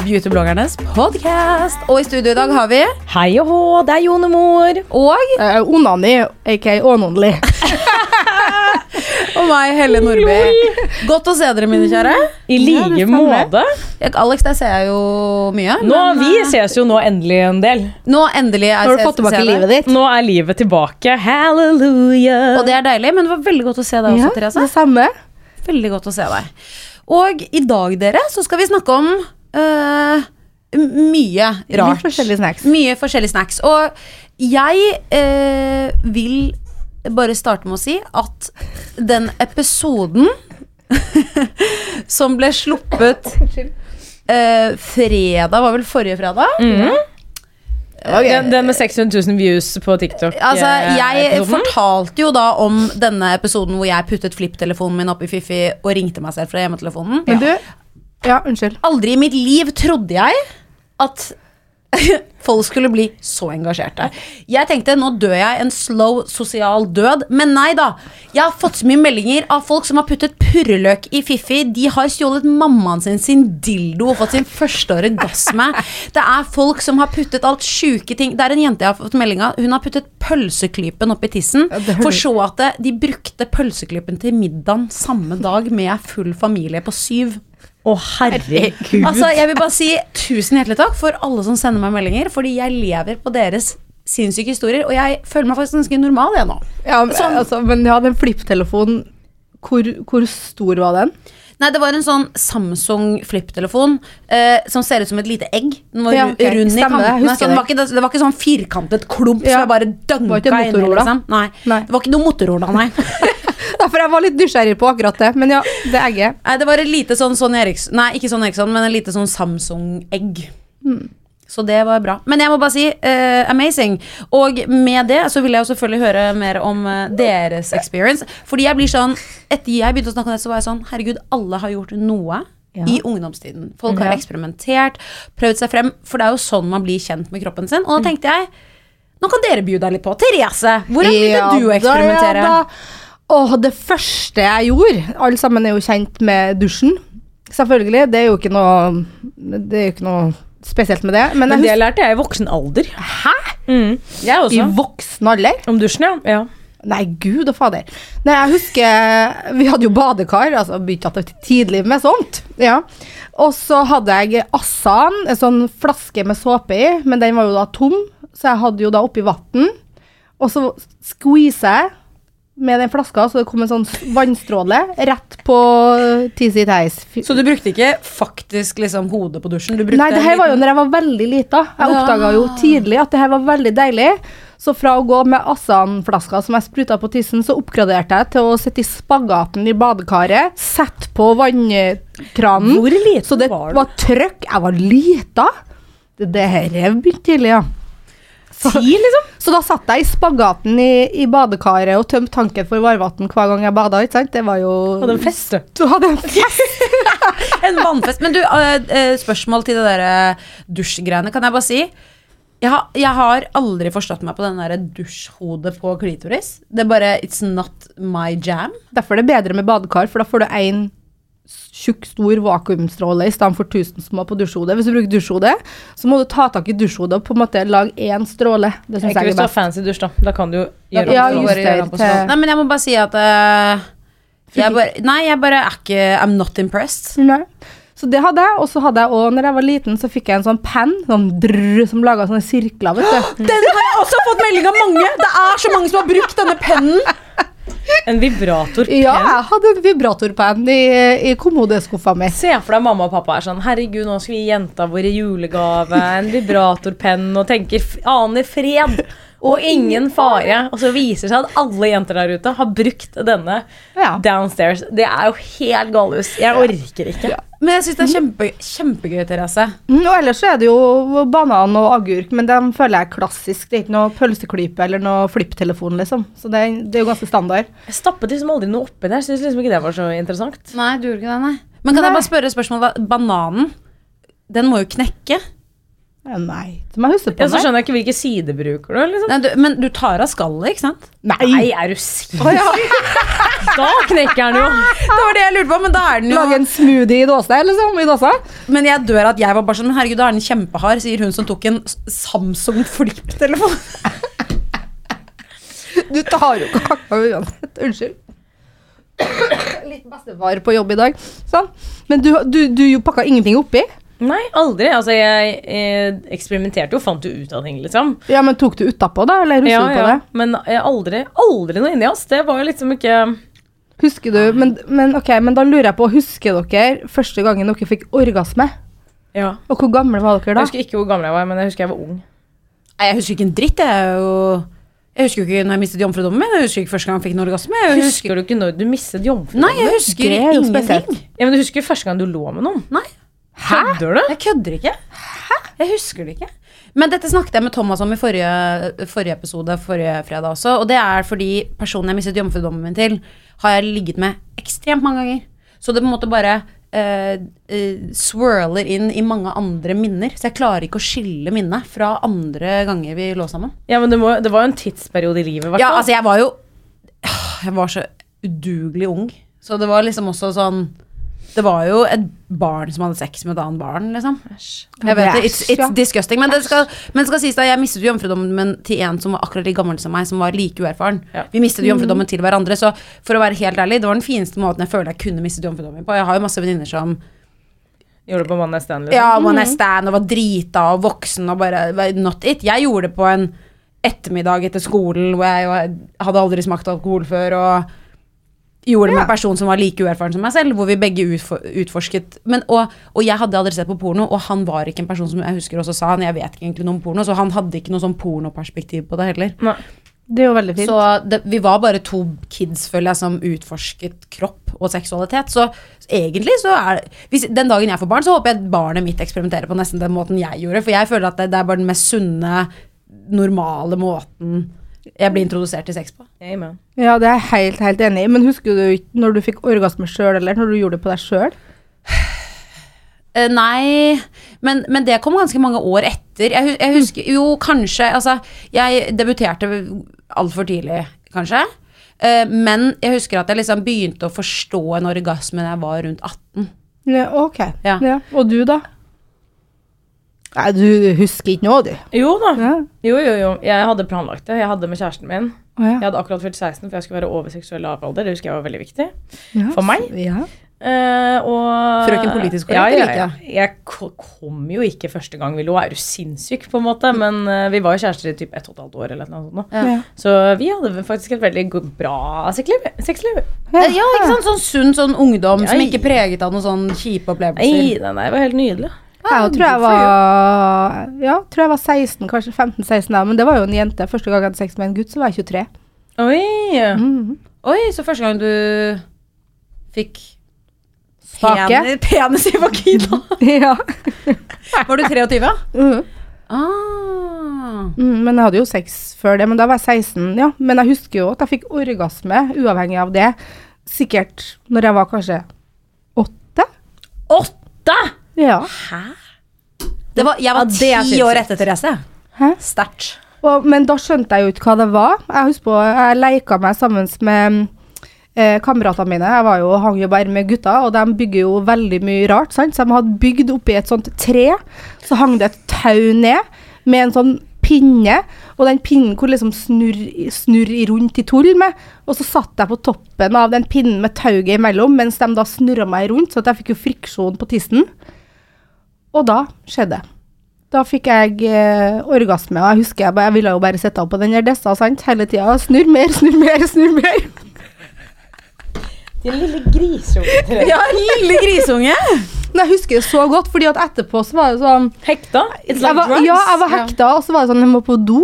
Beautybloggernes podcast. Og i studio i dag har vi Hei og hå, det er Jonemor. og Uh, onani, aka ononly. Og meg, Helle Nordby. Godt å se dere, mine kjære. I like måte. Jeg- Alex, der ser jeg jo mye. Nå, men, vi eh, ses jo nå endelig en del. nå endelig er Har du fått tilbake livet ditt? Nå er livet tilbake. Halleluja. Og det er deilig, men det var veldig godt å se deg også, Therese. det samme. Veldig godt å se deg. Og i dag, dere, så skal vi snakke om øh, mye rart. Litt forskjellige snacks. Mye forskjellige snacks. Og jeg øh, vil bare starte med å si at den episoden som ble sluppet øh, fredag, var vel forrige fredag? Den, den med 600 000 views på TikTok. Altså, eh, jeg episoden. fortalte jo da om denne episoden hvor jeg puttet flipptelefonen min opp i Fifi og ringte meg selv fra hjemmetelefonen. Men du Ja, unnskyld. Aldri i mitt liv trodde jeg at folk skulle bli så engasjerte. Jeg tenkte nå dør jeg en slow sosial død, men nei da. Jeg har fått så mye meldinger av folk som har puttet purreløk i Fiffi. De har stjålet mammaen sin sin dildo og fått sin første orgasme. Det er folk som har puttet alt sjuke ting. Det er en jente jeg har fått melding av. Hun har puttet pølseklypen oppi tissen. For så at eh, de brukte pølseklypen til middagen samme dag med full familie på syv. Å, herregud. Altså, jeg vil bare si tusen hjertelig takk for alle som sender meg meldinger, fordi jeg lever på deres sinnssyke historier, og jeg føler meg faktisk ganske normal jeg nå. Ja, men, Sånn. altså, men ja, den flipptelefonen, hvor, hvor stor var den? Nei, det var en sånn Samsung flip-telefon eh, som ser ut som et lite egg. Den var Ja, okay. rund i kanten det, jeg kantene. husker Så det, var ikke, det var ikke sånn firkantet klump som jeg bare dønka inn i. Motorola. Liksom. Nei. Nei. Det var ikke noe Motorola, nei. Derfor jeg var litt nysgjerrig på akkurat det. Men ja, det egget. nei. Det var et lite sånn Sonny Eriksson Nei, ikke Sonny Eriksson, men et lite sånn Samsung-egg. Så det var bra. Men jeg må bare si uh, amazing. Og med det så vil jeg jo selvfølgelig høre mer om uh, deres experience. Fordi jeg blir sånn Etter jeg begynte å snakke om det, så var jeg sånn Herregud, alle har gjort noe. Ja. I ungdomstiden. Folk har Ja. eksperimentert, prøvd seg frem. For det er jo sånn man blir kjent med kroppen sin. Og da tenkte jeg Nå kan dere by deg litt på. Therese, hvordan begynte Ja, du å eksperimentere? ja, da. Åh, det første jeg gjorde Alle sammen er jo kjent med dusjen. Selvfølgelig. Det er jo ikke noe Det er jo ikke noe spesielt med det. Men, Men det lærte jeg i voksen alder. Hæ? Mm. Jeg også. i voksen alder? Om dusjen, ja. ja. Nei, gud og fader. Nei, jeg husker Vi hadde jo badekar, altså begynte at det tidlig med sånt. Ja. Og så hadde jeg Assan, en sånn flaske med såpe i, men den var jo da tom, så jeg hadde jo da oppi vann. Og så squeezer jeg med den flaska, så det kom en sånn vannstråle rett på Tizzy Theis. Så du brukte ikke faktisk liksom hodet på dusjen? Du Nei, det her var jo når jeg var veldig lita. Jeg Ja. oppdaga jo tidlig at det her var veldig deilig. Så fra å gå med Assan-flaska som jeg spruta på tissen, så oppgraderte jeg til å sitte i spagaten i badekaret, sette på vannkranen. Hvor liten så det var var, trøkk. Jeg var lita. Det, det her begynte tidlig, ja. Så, liksom? så da satt jeg i spagaten i, i badekaret og tømte tanken for varmvann hver gang jeg bada. ikke sant? Det var jo Hadde en fest, du. Du hadde en fest. En vannfest. Men du, eh, eh, spørsmål til det der eh, dusjgreiene. Kan jeg bare si? Jeg har, jeg har aldri forstått meg på den der dusjhodet på klitoris. Det er bare It's not my jam. Derfor er det bedre med badekar, for da får du én tjukk, stor vakuumstråle i stedet for tusen små på dusjhodet. Hvis du bruker dusjhode, så må du ta tak i dusjhodet og på en måte lage én stråle. Det syns Ikke hvis er du har fancy dusj, da. Da kan du gjøre Ja, gjøre på til-. Nei, men jeg må bare si at uh, jeg bare, Nei, jeg bare er ikke I'm not impressed. Nei. Så det hadde jeg, og så hadde jeg òg, når jeg var liten, så fikk jeg en sånn penn sånn drrr, som laga sånne sirkler, vet du. Den har jeg også fått melding av mange! Det er så mange som har brukt denne pennen. En vibratorpenn. Ja, jeg hadde en vibratorpenn i, i kommodeskuffa mi. Se for deg mamma og pappa er sånn Herregud, nå skal vi gi jenta vår i julegave en vibratorpenn og tenker aner fred og ingen fare. Og så viser det seg at alle jenter der ute har brukt denne Ja. downstairs. Det er jo helt galehus. Jeg orker ikke. Men jeg syns det er kjempe, kjempegøy, Therese. Mm, Og ellers så er det jo banan og agurk, men den føler jeg er klassisk. Det er ikke noe pølseklype eller noe flipptelefon, liksom. Så det, det er jo ganske standard. Jeg stappet liksom aldri noe oppi der. Syns liksom ikke det var så interessant. Nei, du gjorde ikke det, nei. Men kan jeg bare spørre spørsmål? Bananen, den må jo knekke. Ja, Nei, det må jeg huske på. Ja, så skjønner jeg ikke hvilke sider bruker du. liksom Nei, du, men du tar av skallet, ikke sant? Nei, er du sinnssyk? Da knekker den jo. Det var det jeg lurte på, men da er den jo Lage en smoothie i dåsa, liksom. I dåsa. Men jeg dør at jeg var bare sånn herregud, da er den kjempehard, sier hun som tok en Samsung flip-telefon. Du tar jo kaka uansett. Unnskyld. Litt bestefar på jobb i dag. Sånn. Men du, du, du pakka ingenting oppi? Nei, aldri. Altså, jeg, jeg eksperimenterte jo, fant jo ut av ting, liksom. Ja, men tok du utapå, da? Eller husker Ja, du på ja. det? Men jeg aldri, aldri noe inni oss. Det var jo liksom ikke Husker du, men, men, ok, men da lurer jeg på, husker dere første gangen dere fikk orgasme? Ja. Og hvor gamle var dere da? Jeg husker ikke hvor gammel jeg var, men jeg husker jeg var ung. Nei, jeg husker ikke en dritt. Jeg er jo Jeg husker jo ikke når jeg mistet jomfrudommen min. Jeg husker ikke første gang jeg fikk en orgasme. Jeg husker, Husker du ikke når du mistet jomfrudommen? nei, jeg husker er ingenting. Ja, men du husker første gang du lå med noen? Nei, Kødder du? jeg kødder ikke. Hæ? Jeg husker det ikke. Men dette snakket jeg med Thomas om i forrige, forrige episode, forrige fredag også. Og det er fordi personen jeg mistet jomfrudommen min til, har jeg ligget med ekstremt mange ganger. Så det på en måte bare Uh, uh, swirler inn i mange andre minner. Så jeg klarer ikke å skille minnet fra andre ganger vi lå sammen. Ja, men det, må, det var jo en tidsperiode i livet, hvertfall. Ja, altså jeg var jo Jeg var så udugelig ung. Så det var liksom også sånn Det var jo et barn som hadde sex med et annet barn, liksom. Jeg vet det, it's, it's disgusting. Men det skal, men skal sies da, jeg mistet jo jomfrudommen til en som var akkurat like gammel som meg, som var like uerfaren. Ja. Vi mistet jomfrudommen til hverandre, så for å være helt ærlig, det var den fineste måten jeg føler jeg kunne mistet jomfrudommen på. Jeg har jo masse venninner som Gjorde det på One Night Stand, liksom. ja, one night stand og var drita og voksen og bare not it. Jeg gjorde det på en ettermiddag etter skolen hvor jeg hadde aldri smakt alkohol før og gjorde det med en person som var like uerfaren som meg selv, hvor vi begge utfor, utforsket men, og, og jeg hadde aldri sett på porno, og han var ikke en person som jeg husker også sa han, jeg vet ikke egentlig noe om porno, så han hadde ikke noe sånn pornoperspektiv på det heller. Nei. Det er jo veldig fint. Så det, vi var bare to kids, føler jeg, som utforsket kropp og seksualitet. Så egentlig så er hvis, Den dagen jeg får barn, så håper jeg barnet mitt eksperimenterer på nesten den måten jeg gjorde. For jeg føler at det, det er bare den mest sunne, normale måten jeg blir introdusert til sex på. Amen. Ja, det er jeg helt, helt enig i. Men husker du ikke når du fikk orgasme sjøl, eller når du gjorde det på deg sjøl? Eh, nei, men, men det kom ganske mange år etter. Jeg, jeg husker Jo, kanskje Altså, jeg debuterte altfor tidlig, kanskje. Eh, men jeg husker at jeg liksom begynte å forstå en orgasme da jeg var rundt 18. Ja, ok. Ja. Og du, da? Nei, du husker ikke nå, du. Jo da. Ja. Jo, jo, jo. Jeg hadde planlagt det. Jeg hadde med kjæresten min. Oh, ja. Jeg hadde akkurat fylt 16, for jeg skulle være over seksuell lavalder. Det husker jeg var veldig viktig. Ja, For meg? så- Ja. Eh, og Frøken politisk ja, korrekt, ja, eller ikke? Jeg kom jo ikke første gang vi lå. Er du sinnssyk, på en måte? Men uh, vi var jo kjærester i typ ett og et halvt år. eller noe sånt. Så vi hadde faktisk et veldig bra sexliv. sexliv. Ja, ikke sant? Sånn sunn sånn ungdom som ikke preget av noen sånn kjipe Nei, opplevelser. nei, nei, det var helt nydelig. Jeg tror jeg var Ja, tror jeg var 16, kanskje 15-16 da, men det var jo en jente. Første gang jeg hadde sex med en gutt, så var jeg 23. Oi! Mm. Oi, så første gang du fikk penis, penis i vagina ja. Var du 23? Mm. Ah. Mm, men jeg hadde jo sex før det, men da var jeg 16, ja. Men jeg husker jo at jeg fikk orgasme uavhengig av det. Sikkert når jeg var kanskje åtte. Åtte! Ja. Det var, jeg var Ja, ti år etter Therese. Hæ? Sterkt. Men da skjønte jeg jo ikke hva det var. Jeg husker på, jeg leika meg sammen med eh, kameratene mine. Jeg var jo, hang jo bare med gutta, og de bygger jo veldig mye rart. Sant? Så de hadde bygd oppi et sånt tre, så hang det et tau ned med en sånn pinne, og den pinnen kunne liksom snurr, snurr rundt i tull med. Og så satt jeg på toppen av den pinnen med tauet imellom, mens de da snurra meg rundt, så jeg fikk jo friksjon på tissen. Og da skjedde det. Da fikk jeg eh, orgasme, og jeg husker jeg, jeg ville jo bare sitte på den der dessa sant, hele tida. Snurr mer, snurr mer, snurr mer. Din lille grisunge. Ja, lille grisunge. Men jeg husker det så godt, fordi at etterpå så var det sånn Hekta? It's like var, drugs. Ja, jeg var hekta, og så var det sånn Jeg må på do.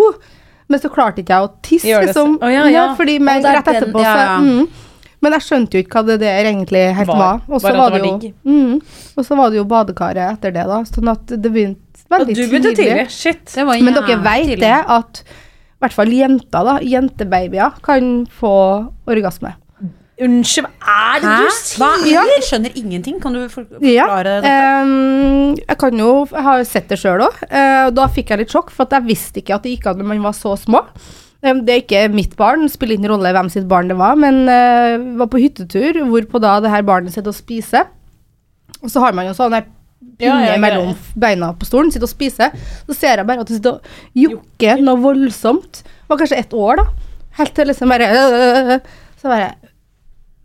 Men så klarte ikke jeg å tisse, liksom. Oh, ja, ja, ja. fordi men, rett etterpå, ja, så ja. mm. Men jeg skjønte jo ikke hva det der egentlig helt Var. var. Og så var det var jo mm, Og så var det jo badekaret etter det, da. Sånn at det begynte Og veldig du begynte tidlig. Shit. Det var Men dere veit det at i hvert fall jenter, da, jentebabyer, kan få orgasme. Unnskyld, hva er det Hæ? du sier? Hva? Ja. Jeg skjønner ingenting. Kan du forklare Ja. det? ehm, jeg kan jo Jeg har sett det sjøl òg. da fikk jeg litt sjokk, for at jeg visste ikke at det gikk an når man var så små. Det er ikke mitt barn, spiller ingen rolle hvem sitt barn det var, men vi var på hyttetur, hvorpå da det her barnet sitter og spiser. Og så har man jo sånn Ja, pinne ja, ja. mellom beina på stolen, sitter og spiser. Så ser jeg bare at det sitter og jokker noe voldsomt. Var kanskje ett år, da. Helt til liksom bare øh, Så bare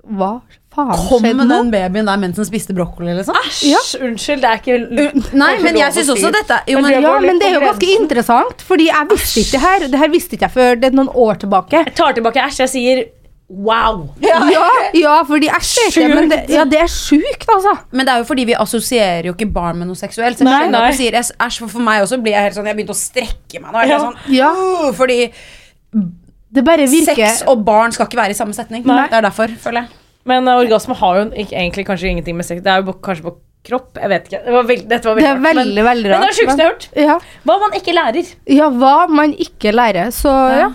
Hva faen Kom skjedde med nå? den babyen der mens den spiste brokkoli, liksom? Æsj, unnskyld, det er ikke Nei, men jeg syns også dette Jo, Men Ja, men det er jo ganske interessant, fordi jeg visste ikke det her. Det her visste ikke jeg før det er noen år tilbake. Jeg tar tilbake æsj, jeg sier wow. Ja, ja fordi æsj er ikke men det, Ja, det er sjukt, altså. Men det er jo fordi vi assosierer jo ikke barn med noe seksuelt. Så jeg Nei, skjønner at du sier æsj, for for meg også blir jeg helt sånn Jeg begynte å strekke meg nå. eller er Ja. sånn, Ja. Fordi Det bare virker sex og barn skal ikke være i samme setning. Nei. Det er derfor, føler jeg. Men uh, orgasme har jo ikke, egentlig kanskje ingenting med sex Det er jo kanskje på kropp. Jeg vet ikke. Det var veld, dette var Det er rart, veldig, men, veldig men det er rart. det sjukeste jeg har hørt. Ja. Hva man ikke lærer. ja, hva man ikke lærer. Så ja.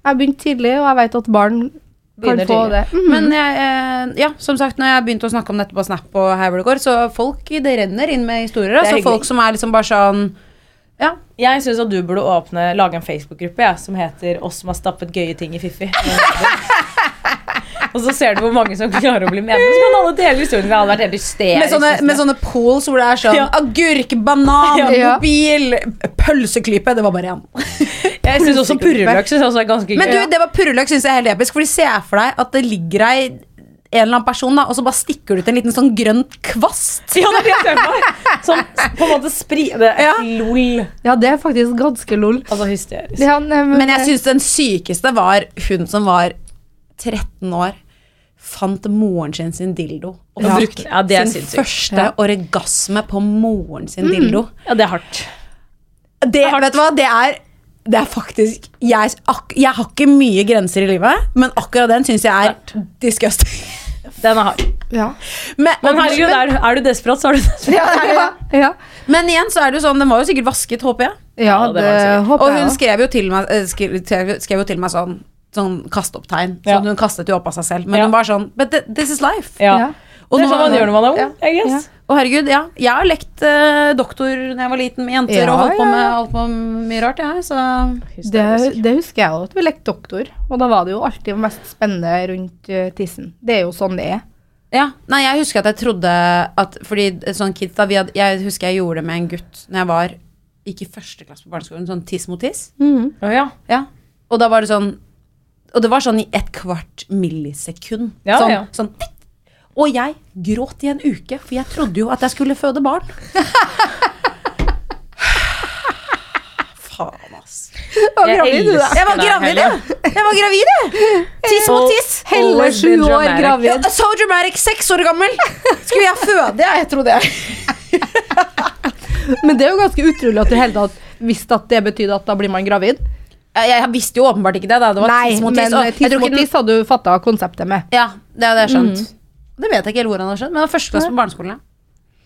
Jeg begynte tidlig, og jeg vet at barn kan få tidlig. det. Mhm. Men jeg, eh, ja, som sagt, når jeg begynte å snakke om dette på Snap og her hvor det går, så folk det renner inn med historier. Altså folk som er liksom bare sånn Ja. Jeg syns at du burde åpne, lage en Facebook-gruppe ja, som heter 'Oss som har stappet gøye ting i Fiffi'. Og så ser du hvor mange som klarer å bli med. Så kan alle dele historien. Det hadde vært helt hysterisk. Med sånne, med sånne pools hvor det er sånn Ja. agurk, banan, Ja. mobil, pølseklype. Det var bare én. Jeg syns også purreløk synes også er ganske gøy. Men du, det var purreløk syns jeg er helt episk. Fordi ser for deg at det ligger ei en eller annen person, da, og så bare stikker du ut en liten sånn grønn kvast. Ja, det er det. Som på en måte spri... Det er Ja. lol. Ja, det er faktisk ganske lol. Altså hysterisk. Ja, nei, Men jeg syns den sykeste var hun som var 13 år. Fant moren sin sin dildo. Og Ja. brukte Ja, det er sin første Ja. orgasme på moren sin dildo. Ja, det er hardt. Det, vet du hva, det er det er faktisk jeg, ak, jeg har ikke mye grenser i livet, men akkurat den syns jeg er disgusting. Den er hard. ja. Men, Men herregud, er, er du desperat, så er du desperat. Ja, ja. men igjen så er det jo sånn, den var jo sikkert vasket, håper jeg. ja, det det, var det Og hun skrev jo til meg, eh, skrev, skrev jo til meg sånn Sånn kasteopptegn. Ja. Sånn, hun kastet jo opp av seg selv. Men Ja. hun var sånn But this is life. Ja. Ja. Og, det er sånn man gjør når man er ung. Ja. I guess. og herregud, ja. Jeg har lekt uh, doktor da jeg var liten med jenter Ja, og holdt på ja. med, holdt på med mye rart, jeg. Så Det, det husker jeg også, at vi lekte doktor. Og da var det jo alltid mest spennende rundt eh, tissen. Det er jo sånn det er. Ja, nei, jeg husker at jeg trodde at Fordi sånn kids da, vi hadde, Jeg husker jeg gjorde det med en gutt Når jeg var Ikke i første klasse på barneskolen Sånn tiss mot tiss Mhm. Oh, ja. Ja Og da var det sånn Og det var sånn i et kvart millisekund Ja, sånn, ja. sånn tikk. Og jeg gråt i en uke For jeg trodde jo at jeg skulle føde barn Faen ass Jeg gravid, du, da. Jeg var gravid, ja. jeg var gravid, jeg Tiss mot tiss Helle sju år gravid. ja, So dramatic, seks år gammel Skulle jeg føde? Jeg trodde jeg Men det er jo ganske utrolig at du hele tatt visste at det betydde at da blir man gravid. Jeg, visste jo åpenbart ikke det. Da. Det var Nei, tiss mot men tiss. og tiss mot tiss hadde du fatta konseptet med. Ja, det hadde jeg skjønt. Det vet jeg ikke helt hvor han har skjønt, men det var første klasse på barneskolen. ja.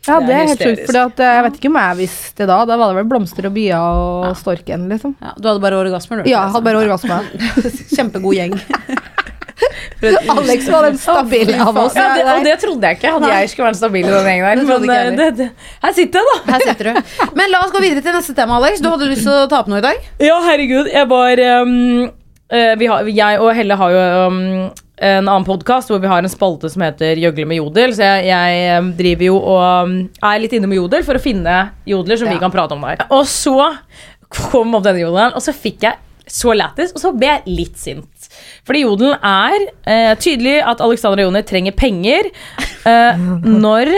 Ja, Det er helt sjukt. For jeg vet ikke om jeg visste det da. Da var det vel blomster og bier og storken, liksom. Ja, du hadde bare orgasmer, du. Ja, jeg hadde bare orgasmer. Kjempegod gjeng. Alex var den stabile av oss. Ja, det, og det trodde jeg ikke. Hadde jeg skulle være stabil i den gjengen der. Men eh, det, det, her sitter jeg, da. Her sitter du. Men la oss gå videre til neste tema, Alex. Du hadde lyst til å ta opp noe i dag? Ja, herregud. Jeg var um, eh, vi har, Jeg og Helle har jo um, en annen podkast hvor vi har en spalte som heter Gjøgle med jodel. Så jeg, jeg driver jo og er litt inne med jodel for å finne jodler som Ja. vi kan prate om der. Og så kom opp denne jodelen, og så fikk jeg så lættis, og så ble jeg litt sint. Fordi jodelen er eh, tydelig at Alexandra Joni trenger penger eh, når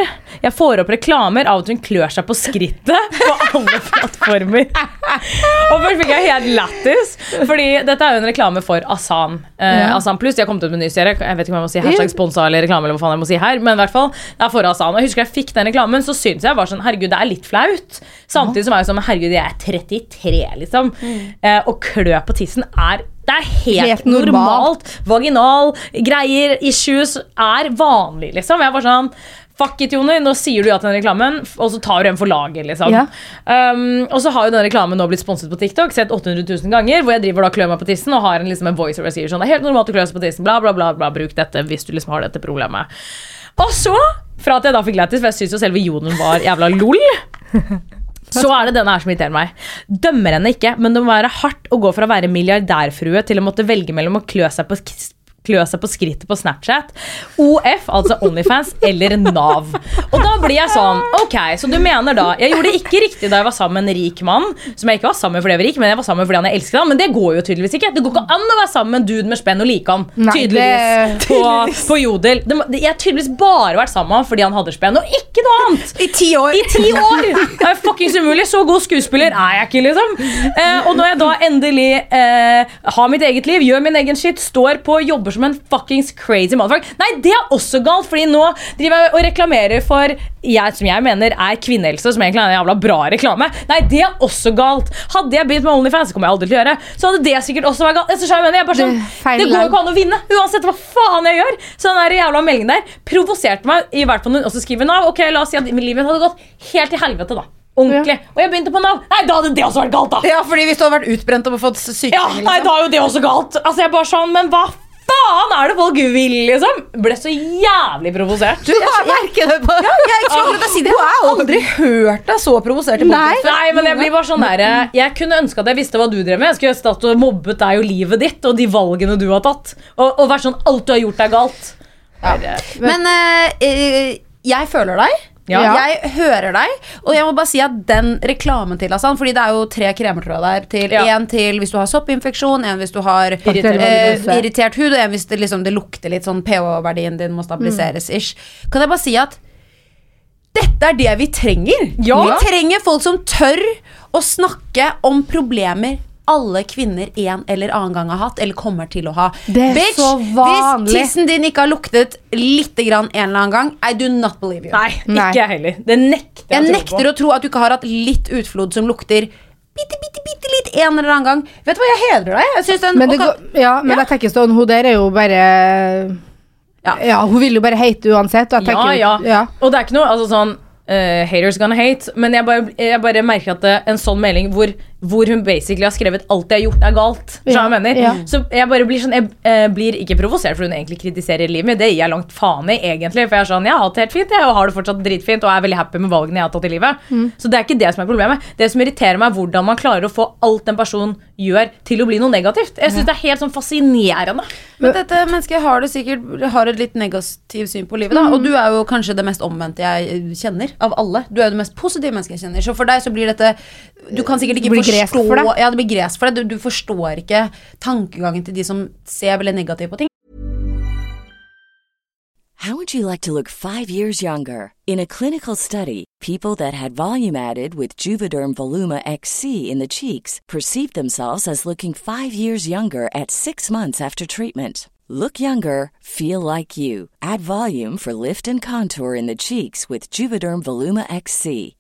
jeg får opp reklamer av at hun klør seg på skrittet på alle plattformer. Og først fikk jeg helt lættis, fordi dette er jo en reklame for Asan. Eh. Asan Pluss. De har kommet ut med en ny serie. Jeg vet ikke om jeg må si hashtag sponsa eller reklame, eller hva faen jeg må si her, men i hvert fall, det er for Asan. Og jeg husker jeg fikk den reklamen, så syntes jeg var sånn, herregud, det er litt flaut. Samtidig som jeg er sånn, herregud, jeg er 33, liksom. Eh, og klø på tissen er det er helt, Helt normalt. normalt. Vaginal greier, issues, er vanlig, liksom. Jeg er bare sånn Fuck it, Joni. Nå sier du ja til den reklamen, og så tar du en for laget. liksom. Ja. Um, og så har jo den reklamen nå blitt sponset på TikTok, sett 800 000 ganger, hvor jeg driver da klør meg på tissen og har en, liksom, en voice og sier sånn Det er helt normalt å klø seg på tissen, bla, bla, bla, bla. Bruk dette hvis du liksom har dette problemet. Og så, fra at jeg da fikk lættis, for jeg syns jo selve jonen var jævla lol så er det denne her som irriterer meg. Dømmer henne ikke, men det må være hardt å gå fra å være milliardærfrue til å måtte velge mellom å klø seg på klø seg på skrittet på Snapchat, OF, altså Onlyfans, eller Nav. Og da blir jeg sånn, ok, så du mener da Jeg gjorde det ikke riktig da jeg var sammen med en rik mann, som jeg ikke var sammen med fordi jeg var rik, men jeg var sammen fordi han jeg elsket han, men det går jo tydeligvis ikke. Det går ikke an å være sammen med en dude med spenn og like han, tydeligvis, på, på Jodel. Det, jeg har tydeligvis bare vært sammen med han fordi han hadde spenn, og ikke noe annet! I ti år. I ti år! Det er fuckings umulig. Så god skuespiller er jeg ikke, liksom. Eh, og når jeg da endelig eh, har mitt eget liv, gjør min egen shit, står på og som en fuckings crazy motherfucker Nei, det er også galt, Fordi nå driver jeg og reklamerer for jeg, som jeg mener er kvinnehelse, som egentlig er en jævla bra reklame. Nei, det er også galt. Hadde jeg begynt med OnlyFans, det kommer jeg aldri til å gjøre, så hadde det sikkert også vært galt. Jeg skjønner, jeg bare sånn, Det det går jo ikke an å vinne, uansett hva faen jeg gjør. Så den der jævla meldingen der provoserte meg, i hvert fall når hun også skriver Nav. Ok, la oss si at livet mitt hadde gått helt til helvete, da. Ordentlig. Og jeg begynte på Nav. Nei, da hadde det også vært galt, da! Ja, fordi hvis du hadde vært utbrent og fått Ja, nei, da er jo det også galt. Altså, jeg bare sånn, men hva faen er det folk vil, liksom? Ble så jævlig provosert. Du, har merket det på Jeg jeg, akkurat si det. Jeg har aldri hørt deg så provosert i Nei. Nei, men jeg blir bare sånn der Jeg kunne ønske at jeg visste hva du drev med. Jeg skulle stått og mobbet deg og livet ditt og de valgene du har tatt. Og, og vært sånn alt du har gjort, er galt. Ja. Men eh, jeg føler deg. Ja. Jeg hører deg. Og jeg må bare si at den reklamen til Hassan Fordi det er jo tre kremer tror jeg der. Til, Ja. En til hvis du har soppinfeksjon, en hvis du har Irritert eh, irritert hud, og en hvis det, liksom, det lukter litt sånn pH-verdien din må stabiliseres. ish Kan jeg bare si at dette er det vi trenger. Ja. Vi trenger folk som tør å snakke om problemer alle kvinner en eller annen gang har hatt, eller kommer til å ha. Det er så vanlig. Hvis tissen din ikke har luktet lite grann en eller annen gang, I do not believe you. Nei, Nei. ikke jeg heller. Det nekter Jeg jeg, nekter å tro at du ikke har hatt litt utflod som lukter bitte, bitte, bitte litt en eller annen gang. Vet du hva, jeg hedrer deg. Jeg den, Men, det og går, ja, men Ja. jeg tenker sånn, hun der er jo bare Ja. ja. Hun vil jo bare hate uansett. Og jeg Ja, ja. ja. Og det er ikke noe altså sånn uh, haters gonna hate, men jeg bare, jeg bare merker at det, en sånn melding hvor, hvor hun basically har skrevet alt jeg har gjort, er galt. Ja, jeg mener? Ja. Så jeg bare blir sånn Jeg eh, blir ikke provosert for hun egentlig kritiserer livet mitt. Det gir jeg langt faen i, egentlig. For jeg er sånn, jeg har hatt det helt fint, jeg og har det fortsatt dritfint og er veldig happy med valgene jeg har tatt i livet. Mm. Så det er ikke det som er problemet. Det som irriterer meg, er hvordan man klarer å få alt en person gjør, til å bli noe negativt. Jeg synes det er helt sånn fascinerende. Men dette mennesket har det sikkert Har et litt negativt syn på livet. Da. Og du er jo kanskje det mest omvendte jeg kjenner av alle. Du er jo det mest positive mennesket jeg kjenner. Så for deg så blir dette Du kan sikkert ikke blir gresk for deg. Ja, det blir gresk for deg. Du, du forstår ikke tankegangen til de som ser veldig negativt på ting. How would you like to look five years younger? In a clinical study, people that had volume added with Juvederm Voluma XC in the cheeks perceived themselves as looking five years younger at six months after treatment. Look younger, feel like you. Add volume for lift and contour in the cheeks with Juvederm Voluma XC.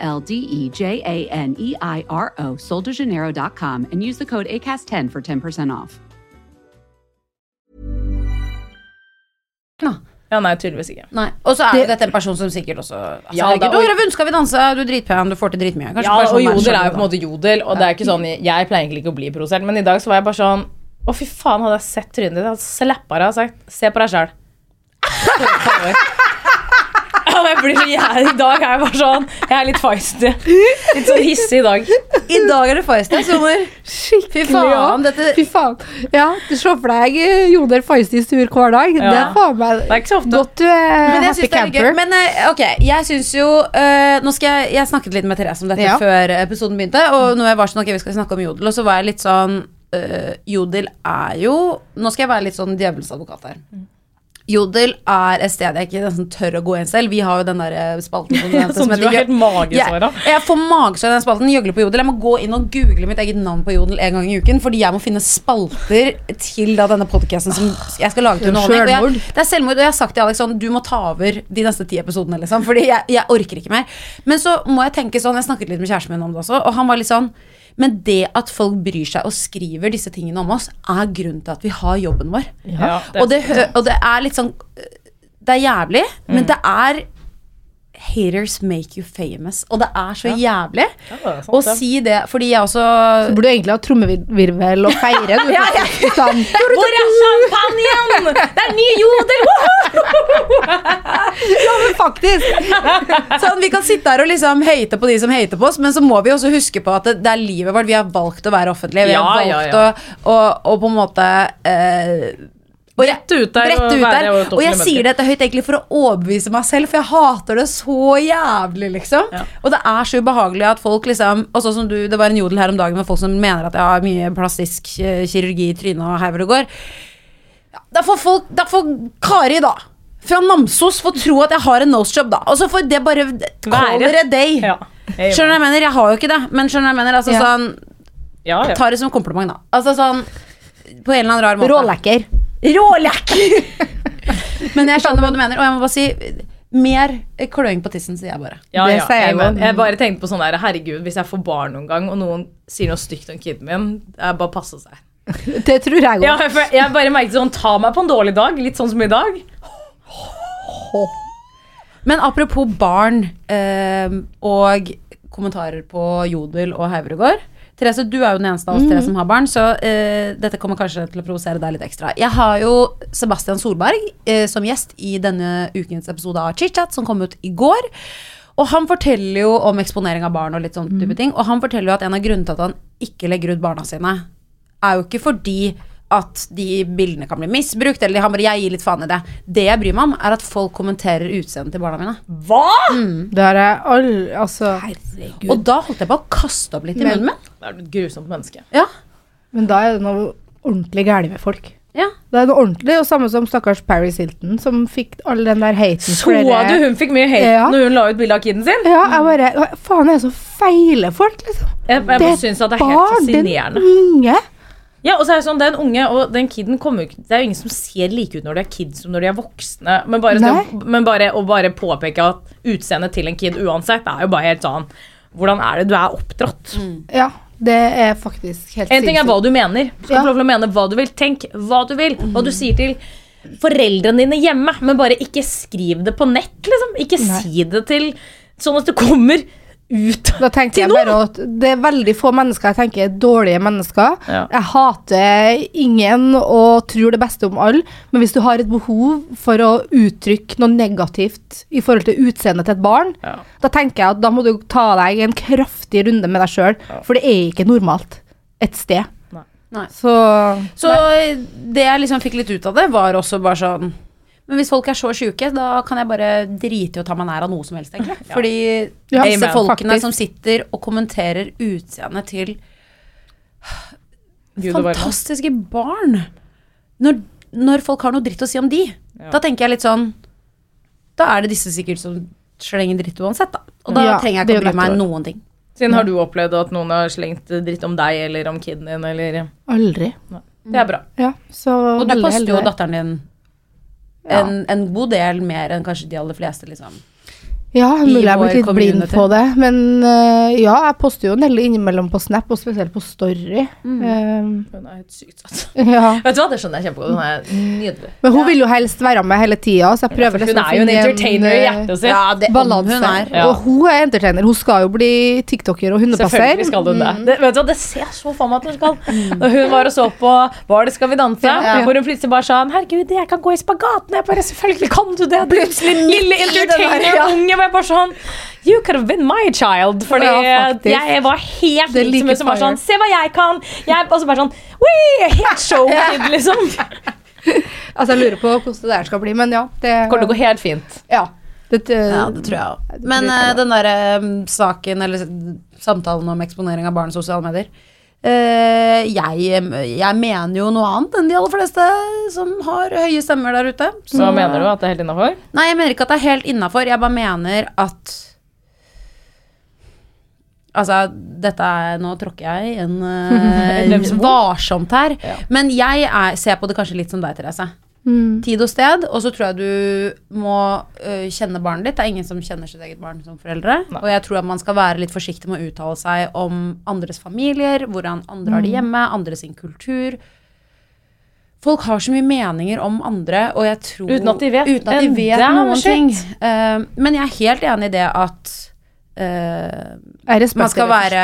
L D E J A N E I R O, soldejaneiro.com, and use the code ACAST10 for 10% off. Ja, nei, tydeligvis ikke. Nei. Og så er det, dette en person som sikkert også altså, Ja, da, Du og- Skal vi danse, du er dritpen, du får til dritmye. Kanskje Ja, og jodel er jo på en måte jodel, og det er ikke sånn Jeg pleier egentlig ikke å bli provosert, men i dag så var jeg bare sånn Å, fy faen, hadde jeg sett trynet ditt, hadde jeg slappa deg og sagt Se på deg sjæl. Ja, men jeg blir så jævlig I dag er jeg bare sånn Jeg er litt feisty. Litt sånn hissig i dag. I dag er det feisty, sommer. Skikkelig, Fy faen, dette- Fy faen. Ja, du slår for deg Jodel Joner Feisty sur hver dag. Det er faen meg Det er ikke så ofte. godt du er Men jeg happy er camper. Men eh, ok, jeg syns jo uh, Nå skal jeg Jeg snakket litt med Therese om dette Ja. før episoden begynte, og når jeg var sånn Ok, vi skal snakke om jodel, og så var jeg litt sånn uh, Jodel er jo Nå skal jeg være litt sånn djevelens advokat her. Jodel er et sted jeg ikke nesten tør å gå inn selv. Vi har jo den der eh, spalten som, Som som du har helt magesår av. Jeg, jeg får magesår av den spalten. Gjøgle på Jodel. Jeg må gå inn og google mitt eget navn på Jodel en gang i uken, fordi jeg må finne spalter til da denne podcasten som jeg skal lage til underholdning. Jeg, det er selvmord, og jeg har sagt til Alex sånn Du må ta over de neste ti episodene, liksom. Fordi jeg, jeg orker ikke mer. Men så må jeg tenke sånn Jeg snakket litt med kjæresten min om det også, og han var litt sånn Men det at folk bryr seg og skriver disse tingene om oss, er grunnen til at vi har jobben vår. Ja, og, det, og det er litt sånn Det er jævlig, men det er Haters make you famous. Og det er så jævlig Ja, er sant, å si det, fordi jeg også Så burde du egentlig ha trommevirvel og feire. Du, Ja, ja. Hvor er champagnen?! Det er ny jodel! Ja, men faktisk! Sånn, Vi kan sitte her og liksom hate på de som hater på oss, men så må vi også huske på at det, det er livet vårt. Vi har valgt å være offentlige. Vi har valgt ja, ja. Å, å, å på en måte eh, og jeg- ut der brette og ut der. Og jeg sier dette høyt egentlig for å overbevise meg selv, for jeg hater det så jævlig, liksom. Ja. Og det er så ubehagelig at folk liksom Og sånn som du, det var en jodel her om dagen med folk som mener at jeg har mye plastisk kirurgi i trynet og her hvor det går. Ja, da får folk Da får Kari, da. Fra Namsos få tro at jeg har en nosejob, da. Og så får det bare Call it a day. Ja. Jeg Skjønner du hva jeg mener? Jeg har jo ikke det, men skjønner du hva jeg mener? Altså Ja. sånn Ja, ja. Ta det som kompliment, da. Altså sånn På en eller annen rar måte. Rålekker. Rålekker! men jeg skjønner hva du mener, og jeg må bare si mer kløing på tissen, sier jeg bare. Ja, Det ja, sier jeg amen. Jeg bare tenkte på sånn der, herregud, hvis jeg får barn noen gang, og noen sier noe stygt om kiden min, det er bare å passe seg. Det tror jeg òg. Ja, for jeg bare merket sånn, ta meg på en dårlig dag, litt sånn som i dag. Men apropos barn eh, og kommentarer på Jodel og Hauregård. Therese, du er jo den eneste av oss tre som har barn, så uh, dette kommer kanskje til å provosere deg litt ekstra. Jeg har jo Sebastian Solberg uh, som gjest i denne ukens episode av ChitChat, som kom ut i går. Og han forteller jo om eksponering av barn og litt sånn type ting. Og han forteller jo at en av grunnene til at han ikke legger ut barna sine, er jo ikke fordi at de bildene kan bli misbrukt, eller han bare 'jeg gir litt faen i det'. Det jeg bryr meg om, er at folk kommenterer utseendet til barna mine. Hva? Det er jeg all Altså Og da holdt jeg på å kaste opp litt i Men- munnen min. Det er et grusomt menneske. Ja, Men da er det noe ordentlig galt med folk. ja. Det er noe ordentlig, og samme som stakkars Paris Hilton, som fikk all den der haten Så du hun fikk mye hate Ja. når hun la ut bilde av kiden sin? Ja, jeg bare faen er det så feile folk, liksom? Jeg, jeg Det bare er synes at det er helt er fascinerende. Den unge. Ja, og så er det sånn, den unge og den kiden kommer jo ikke Det er jo ingen som ser like ut når de er kids som når de er voksne. Men bare, Nei. men bare å bare påpeke at utseendet til en kid uansett er jo bare helt sånn Hvordan er det du er oppdratt? Ja, det er faktisk helt En ting er hva du mener. Du skal Ja. få lov til å mene hva du vil. Tenk hva du vil. Hva du sier til foreldrene dine hjemme, men bare ikke skriv det på nett, liksom. Ikke Nei. si det til Sånn at det kommer ut. Da tenker jeg bare at det er veldig få mennesker jeg tenker er dårlige mennesker. Ja. Jeg hater ingen og tror det beste om alle, men hvis du har et behov for å uttrykke noe negativt i forhold til utseendet til et barn, Ja. da tenker jeg at da må du ta deg en kraftig runde med deg sjøl, for det er ikke normalt et sted. Nei. Nei. Så Så det jeg liksom fikk litt ut av det, var også bare sånn Men hvis folk er så sjuke, da kan jeg bare drite i å ta meg nær av noe som helst, egentlig. Fordi Ja, disse folkene faktisk. som sitter og kommenterer utseendet til Gud fantastiske barn når, når folk har noe dritt å si om de, Ja. da tenker jeg litt sånn Da er det disse sikkert som slenger dritt uansett, da. Og da Ja, trenger jeg ikke å bry meg noen ting. Siden har du opplevd at noen har slengt dritt om deg eller om kiden din, eller Aldri. Det er bra. Ja, så Og du poster jo datteren din Ja. En, en god del mer enn kanskje de aller fleste, liksom. Ja, mulig jeg er blitt litt blind på det. Men uh, ja, jeg poster jo en del innimellom på Snap, og spesielt på Story. Mm. Eh, Hun er helt sykt søt. ja. Vet du hva, det skjønner jeg kjempegodt. Hun er nydelig. Men hun vil jo helst være med hele tida, så jeg prøver For hun er jo en entertainer i eh, hjertet sitt. Ja, det balanse. hun er. Ja. Og hun er entertainer. Hun skal jo bli tiktoker og hundepasser. Selvfølgelig skal hun det. det. Vet du hva, det ser jeg så for meg at hun skal. Når hun var og så på Var det Skal vi danse? Ja. Hvor hun plutselig bare sa Herregud, jeg kan gå i spagaten. Jeg bare Selvfølgelig kan du det. Plutselig lille entertainer-unge. Og jeg bare sånn You could have been my child. Fordi Ja, jeg var helt Det er lik som like hun som var sånn Se hva jeg kan! Jeg, og så bare sånn Wee! Helt showkid, liksom. Altså, jeg lurer på hvordan det der skal bli, men ja. Det Kommer til å gå helt fint. Ja. Det, Ja, det tror jeg òg. Men uh, den derre um, saken, eller samtalen om eksponering av barn i sosiale medier eh, jeg, jeg mener jo noe annet enn de aller fleste som har høye stemmer der ute. Så mener du at det er helt innafor? Nei, jeg mener ikke at det er helt innafor. Jeg bare mener at Altså, dette er Nå tråkker jeg en uh, varsomt her. Ja. Men jeg er, ser på det kanskje litt som deg, Therese. Mm. Tid og sted, og så tror jeg du må uh, kjenne barnet ditt. Det er ingen som kjenner sitt eget barn som foreldre. Nei. Og jeg tror at man skal være litt forsiktig med å uttale seg om andres familier, hvordan andre har det hjemme, andre sin kultur. Folk har så mye meninger om andre, og jeg tror Uten at de vet uten at de vet noen shit. ting. Uh, men jeg er helt enig i det at Uh, man skal, være,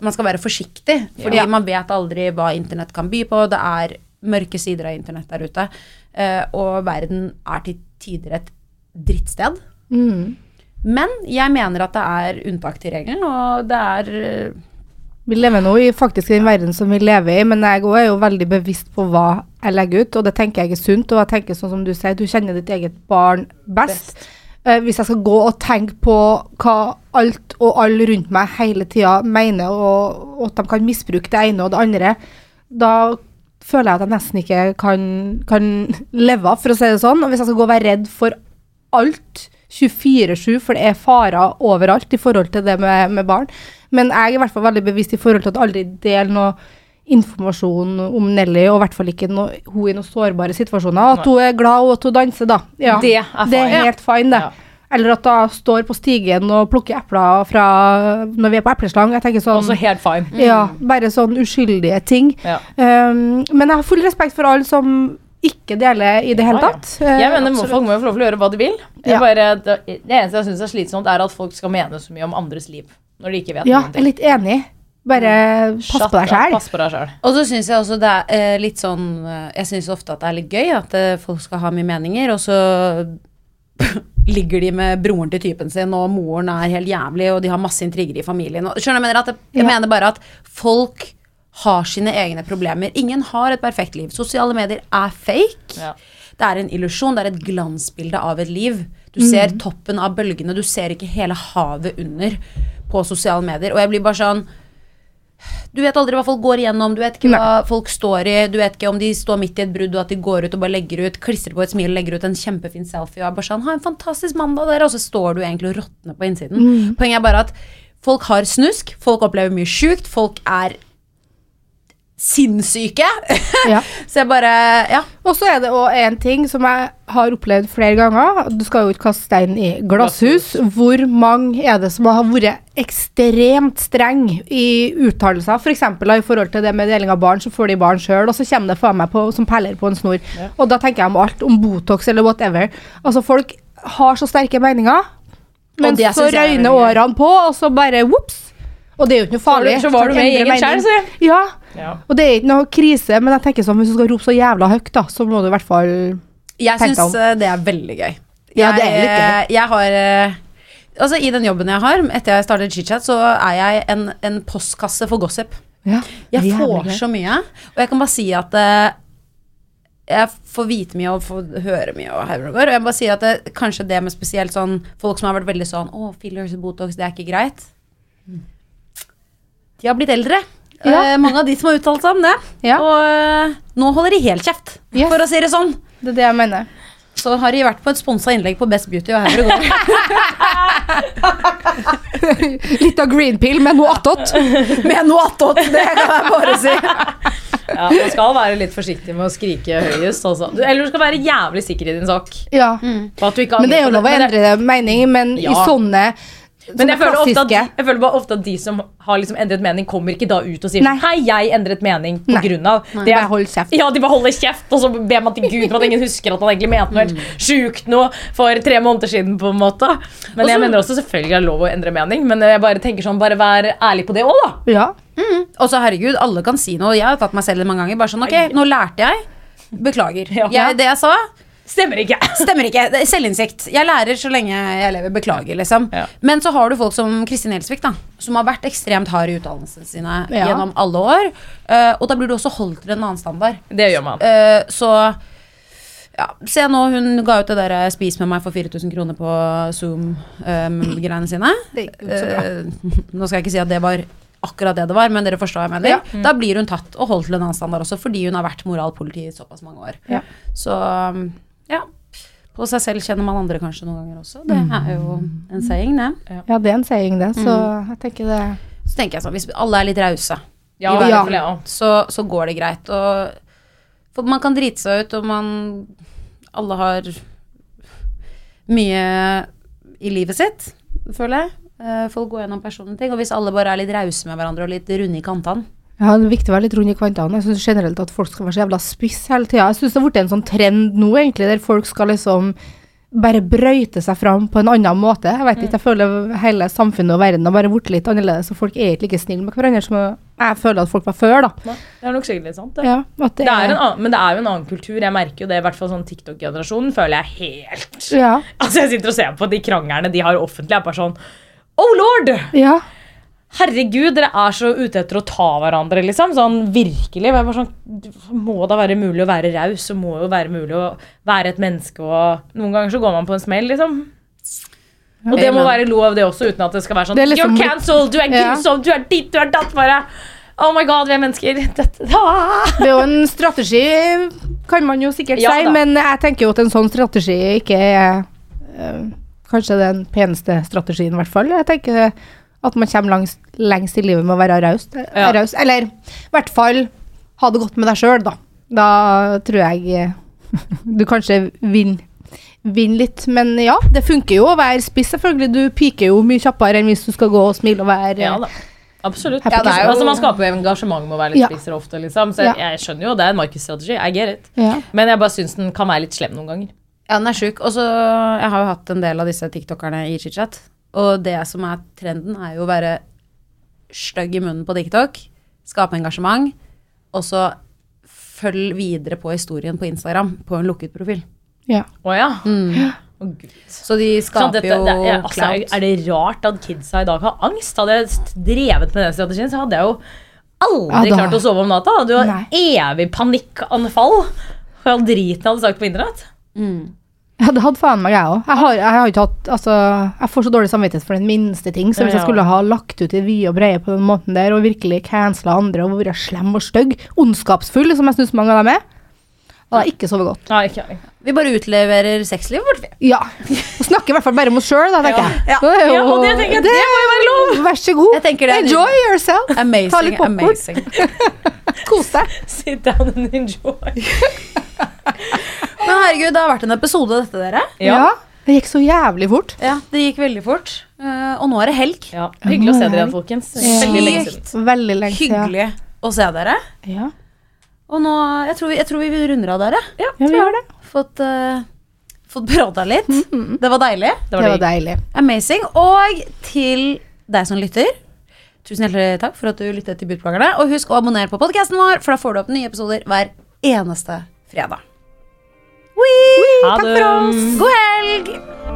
man skal være forsiktig, fordi Ja. man vet aldri hva internett kan by på. Det er mørke sider av internett der ute. Eh, og verden er til tider et drittsted. Mm. Men jeg mener at det er unntak til regelen, og det er eh, Vi lever nå i faktisk den verden som vi lever i, men jeg òg er jo veldig bevisst på hva jeg legger ut, og det tenker jeg er sunt. Og jeg tenker sånn som du sier, du kjenner ditt eget barn best. Eh, hvis jeg skal gå og tenke på hva alt og alle rundt meg hele tida mener, og, og at de kan misbruke det ene og det andre, da føler jeg at jeg nesten ikke kan, kan leve, for å si det sånn. Og hvis jeg skal gå og være redd for alt 24-7, for det er farer overalt i forhold til det med, med barn. Men jeg er i hvert fall veldig bevisst i forhold til at aldri del noe informasjon om Nelly, og i hvert fall ikke noe, hun i noen sårbare situasjoner. At hun er glad og at hun danser, da. Ja, Det er det er helt fine, det. Ja. Eller at hun står på stigen og plukker epler fra når vi er på epleslang. Jeg tenker sånn Også helt fine. ja, bare sånn uskyldige ting. Ja. Um, men jeg har full respekt for alle som ikke deler i det hele tatt. ja. tatt. Jeg Eh, mener absolutt. Folk må jo få lov til å gjøre hva de vil. Jeg Ja. bare, det, det eneste jeg syns er slitsomt, er at folk skal mene så mye om andres liv. Når de ikke vet Ja, noen jeg er litt enig. Bare pass på deg up, sjæl. Pass på deg sjæl. Og så syns jeg også det er eh, litt sånn eh, Jeg syns ofte at det er litt gøy at eh, folk skal ha mye meninger, og så ligger de med broren til typen sin, og moren er helt jævlig, og de har masse intriger i familien. Og, skjønner jeg mener, at Jeg, jeg Ja. mener bare at folk har sine egne problemer. Ingen har et perfekt liv. Sosiale medier er fake. Ja. Det er en illusjon, det er et glansbilde av et liv. Du ser toppen av bølgene, du ser ikke hele havet under på sosiale medier. Og jeg blir bare sånn Du vet aldri hva folk går igjennom, du vet ikke hva folk står i, du vet ikke om de står midt i et brudd og at de går ut og bare legger ut, klistrer på et smil og legger ut en kjempefin selfie og er bare sånn Ha en fantastisk mandag, dere, og så står du egentlig og råtner på innsiden. Poenget er bare at folk har snusk, folk opplever mye sjukt, folk er sinnssyke. Ja. så jeg bare Ja. Og så er det òg en ting som jeg har opplevd flere ganger. Du skal jo ikke kaste stein i glasshus. Hvor mange er det som har vært ekstremt streng i uttalelser? F.eks. For i forhold til det med deling av barn, så får de barn sjøl, og så kommer det faen meg på, som perler på en snor. Og da tenker jeg om alt, om Botox eller whatever. Altså, folk har så sterke meninger, men så er røyner årene på, og så bare ops. Og det er jo ikke noe farlig. Så var du med i gjengen selv, mening. Ja. Ja. Og det er ikke noe krise, men jeg tenker sånn, hvis du skal rope så jævla høyt, da, så må du i hvert fall Jeg tenke syns deg om. syns det er veldig gøy. Ja, det er litt gøy. Jeg, jeg har eh, Altså, i den jobben jeg har, etter jeg startet chit-chat, så er jeg en, en postkasse for gossip. ja, Jeg får gøy. så mye, og jeg kan bare si at eh, jeg får vite mye og får høre mye og og jeg bare sier at det, kanskje det med spesielt sånn folk som har vært veldig sånn Å, fillers og Botox, det er ikke greit. De har blitt eldre. Ja. Eh, mange av de som har uttalt seg om det. Ja. Og eh, nå holder de helt kjeft, Yes. for å si det sånn. Det er det jeg mener. Så har de vært på et sponsa innlegg på Best Beauty, og her går. Litt av green pill, men noe attåt. Med noe attåt, det kan jeg bare si. Ja, Man skal være litt forsiktig med å skrike høyest. Også. Du- Eller du skal være jævlig sikker i din sak. Ja. Mm. at du ikke Men det er jo lov å endre mening, men i sånne Men jeg føler, ofte at, jeg føler bare ofte at de som har liksom endret mening, kommer ikke da ut og sier Nei. Hei, jeg endret mening på Nei. grunn av Nei, det bare hold kjeft. Ja, de bare holder kjeft, og så ber man til Gud for at ingen husker at han egentlig mente noe helt sjukt noe for tre måneder siden. på en måte Men jeg mener også selvfølgelig er det lov å endre mening, men jeg bare tenker sånn, bare vær ærlig på det òg, da. Ja. Og så herregud, alle kan si noe. Jeg har tatt meg selv det mange ganger. Bare sånn, ok, nå lærte jeg. Beklager. Ja. Jeg, det jeg sa, Stemmer ikke. stemmer ikke. Det er selvinnsikt. Jeg lærer så lenge jeg lever. Beklager, liksom. Ja. Men så har du folk som Kristin Gjelsvik, da. Som har vært ekstremt hard i utdannelsene sine Ja. gjennom alle år. Uh, og da blir du også holdt til en annen standard. Det gjør man. Uh, så ja, se nå, hun ga ut det der eh, 'spis med meg for 4000 kroner' på Zoom-greiene sine. Det gikk jo så bra. Eh, nå skal jeg ikke si at det var akkurat det det var, men dere forstår hva jeg mener. Ja. Da blir hun tatt og holdt til en annen standard også, fordi hun har vært moralpoliti i såpass mange år. Ja. Så um, ja. På seg selv kjenner man andre kanskje noen ganger også. Det er jo en saying, det. ja, det er en saying, det. Så jeg tenker det Så tenker jeg sånn, hvis alle er litt rause, Ja, Ja. så, så går det greit. Og, for man kan drite seg ut, og man Alle har mye i livet sitt, føler jeg. Eh, Folk går gjennom personlige ting. Og hvis alle bare er litt rause med hverandre og litt runde i kantene Ja, det er viktig å være litt rund i kvantene. Jeg syns generelt at folk skal være så jævla spiss hele tida. Jeg syns det har blitt en sånn trend nå, egentlig, der folk skal liksom bare brøyte seg fram på en annen måte. Jeg vet ikke, jeg føler hele samfunnet og verden har bare blitt litt annerledes, og folk er ikke like snille med hverandre som jeg føler at folk var før, da. Det er nok sikkert litt sant. Det. Ja, det, Det er en annen, men det er jo en annen kultur. Jeg merker jo det, i hvert fall sånn TikTok-generasjonen føler jeg helt Ja. Altså Jeg sitter og ser på de kranglene de har offentlig. Jeg er bare sånn Oh lord! ja. Herregud, dere er så ute etter å ta hverandre, liksom. Sånn virkelig. Sånn, må da være mulig å være raus, og må jo være mulig å være et menneske, og noen ganger så går man på en smell, liksom. Og det må være lov, det også, uten at det skal være sånn liksom- You're cancelled! Du er Ja. grusom! Du er ditt! Du er datt! Bare Oh my god, vi er mennesker. Dette, ah! Det er jo en strategi, kan man jo sikkert Ja si, da. men jeg tenker jo at en sånn strategi ikke er øh, kanskje den peneste strategien, i hvert fall. Jeg tenker at man kommer langs, lengst i livet med å være raus. Ja. Eller i hvert fall ha det godt med deg sjøl, da. Da tror jeg eh, du kanskje vinner. Vinn litt, men ja, det funker jo å være spiss, selvfølgelig. Du piker jo mye kjappere enn hvis du skal gå og smile og være Ja da. Absolutt. Ja, det er jo- altså, man skaper jo engasjement med å være litt Ja. spisser ofte. Liksom. Så jeg, jeg skjønner jo det er en markedsstrategi. I get it. ja. Men jeg bare syns den kan være litt slem noen ganger. Ja, den er sjuk. Og så Jeg har jo hatt en del av disse tiktokerne i chit-chat. Og det som er trenden, er jo å være stygg i munnen på TikTok. Skape engasjement. Og så følg videre på historien på Instagram på en lukket profil. ja. Å ja. Å, Gud. Så de skaper dette, det, jo er, altså, er, clout. er det rart at kidsa i dag har angst? Hadde jeg drevet med den strategien, så hadde jeg jo aldri Ja, klart å sove om natta. Hadde jo Nei. evig panikkanfall for all driten jeg hadde sagt på internett. Ja, det hadde faen meg jeg òg. Jeg, har- jeg har ikke hatt Altså, jeg får så dårlig samvittighet for den minste ting. Så hvis jeg ja. skulle ha lagt ut i vide og breie på den måten der, og virkelig cancela andre og vært slem og stygg, ondskapsfull, som jeg syns mange av dem er, hadde er ikke sovet godt. Nei, ikke jeg. Vi bare utleverer sexlivet vårt. vi. Ja. Og snakker i hvert fall bare om oss sjøl, da, tenker jeg. Ja. Det Ja, og det tenker jeg, det må jo være lov! Vær så god. Det Enjoy yourself. Ta litt popkorn. amazing. Kos deg. Sit down and enjoy. Men herregud, det har vært en episode, dette, dere. Ja. Det gikk så jævlig fort. Ja, Det gikk veldig fort. Uh, og nå er det helg. Ja, hyggelig å se dere igjen, folkens. Veldig lenge siden. Veldig lenge siden. Hyggelig å se dere. Ja. Og nå, jeg tror, vi- jeg tror vi runder av dere. ja, vi har det. Fått, uh, fått prata litt. Det var deilig. Det Det var var deilig. Amazing. Og til deg som lytter, tusen hjertelig takk for at du lyttet til Budplagerne. Og husk å abonnere på podkasten vår, for da får du opp nye episoder hver eneste fredag. Wee! Ha Takk for oss. God helg!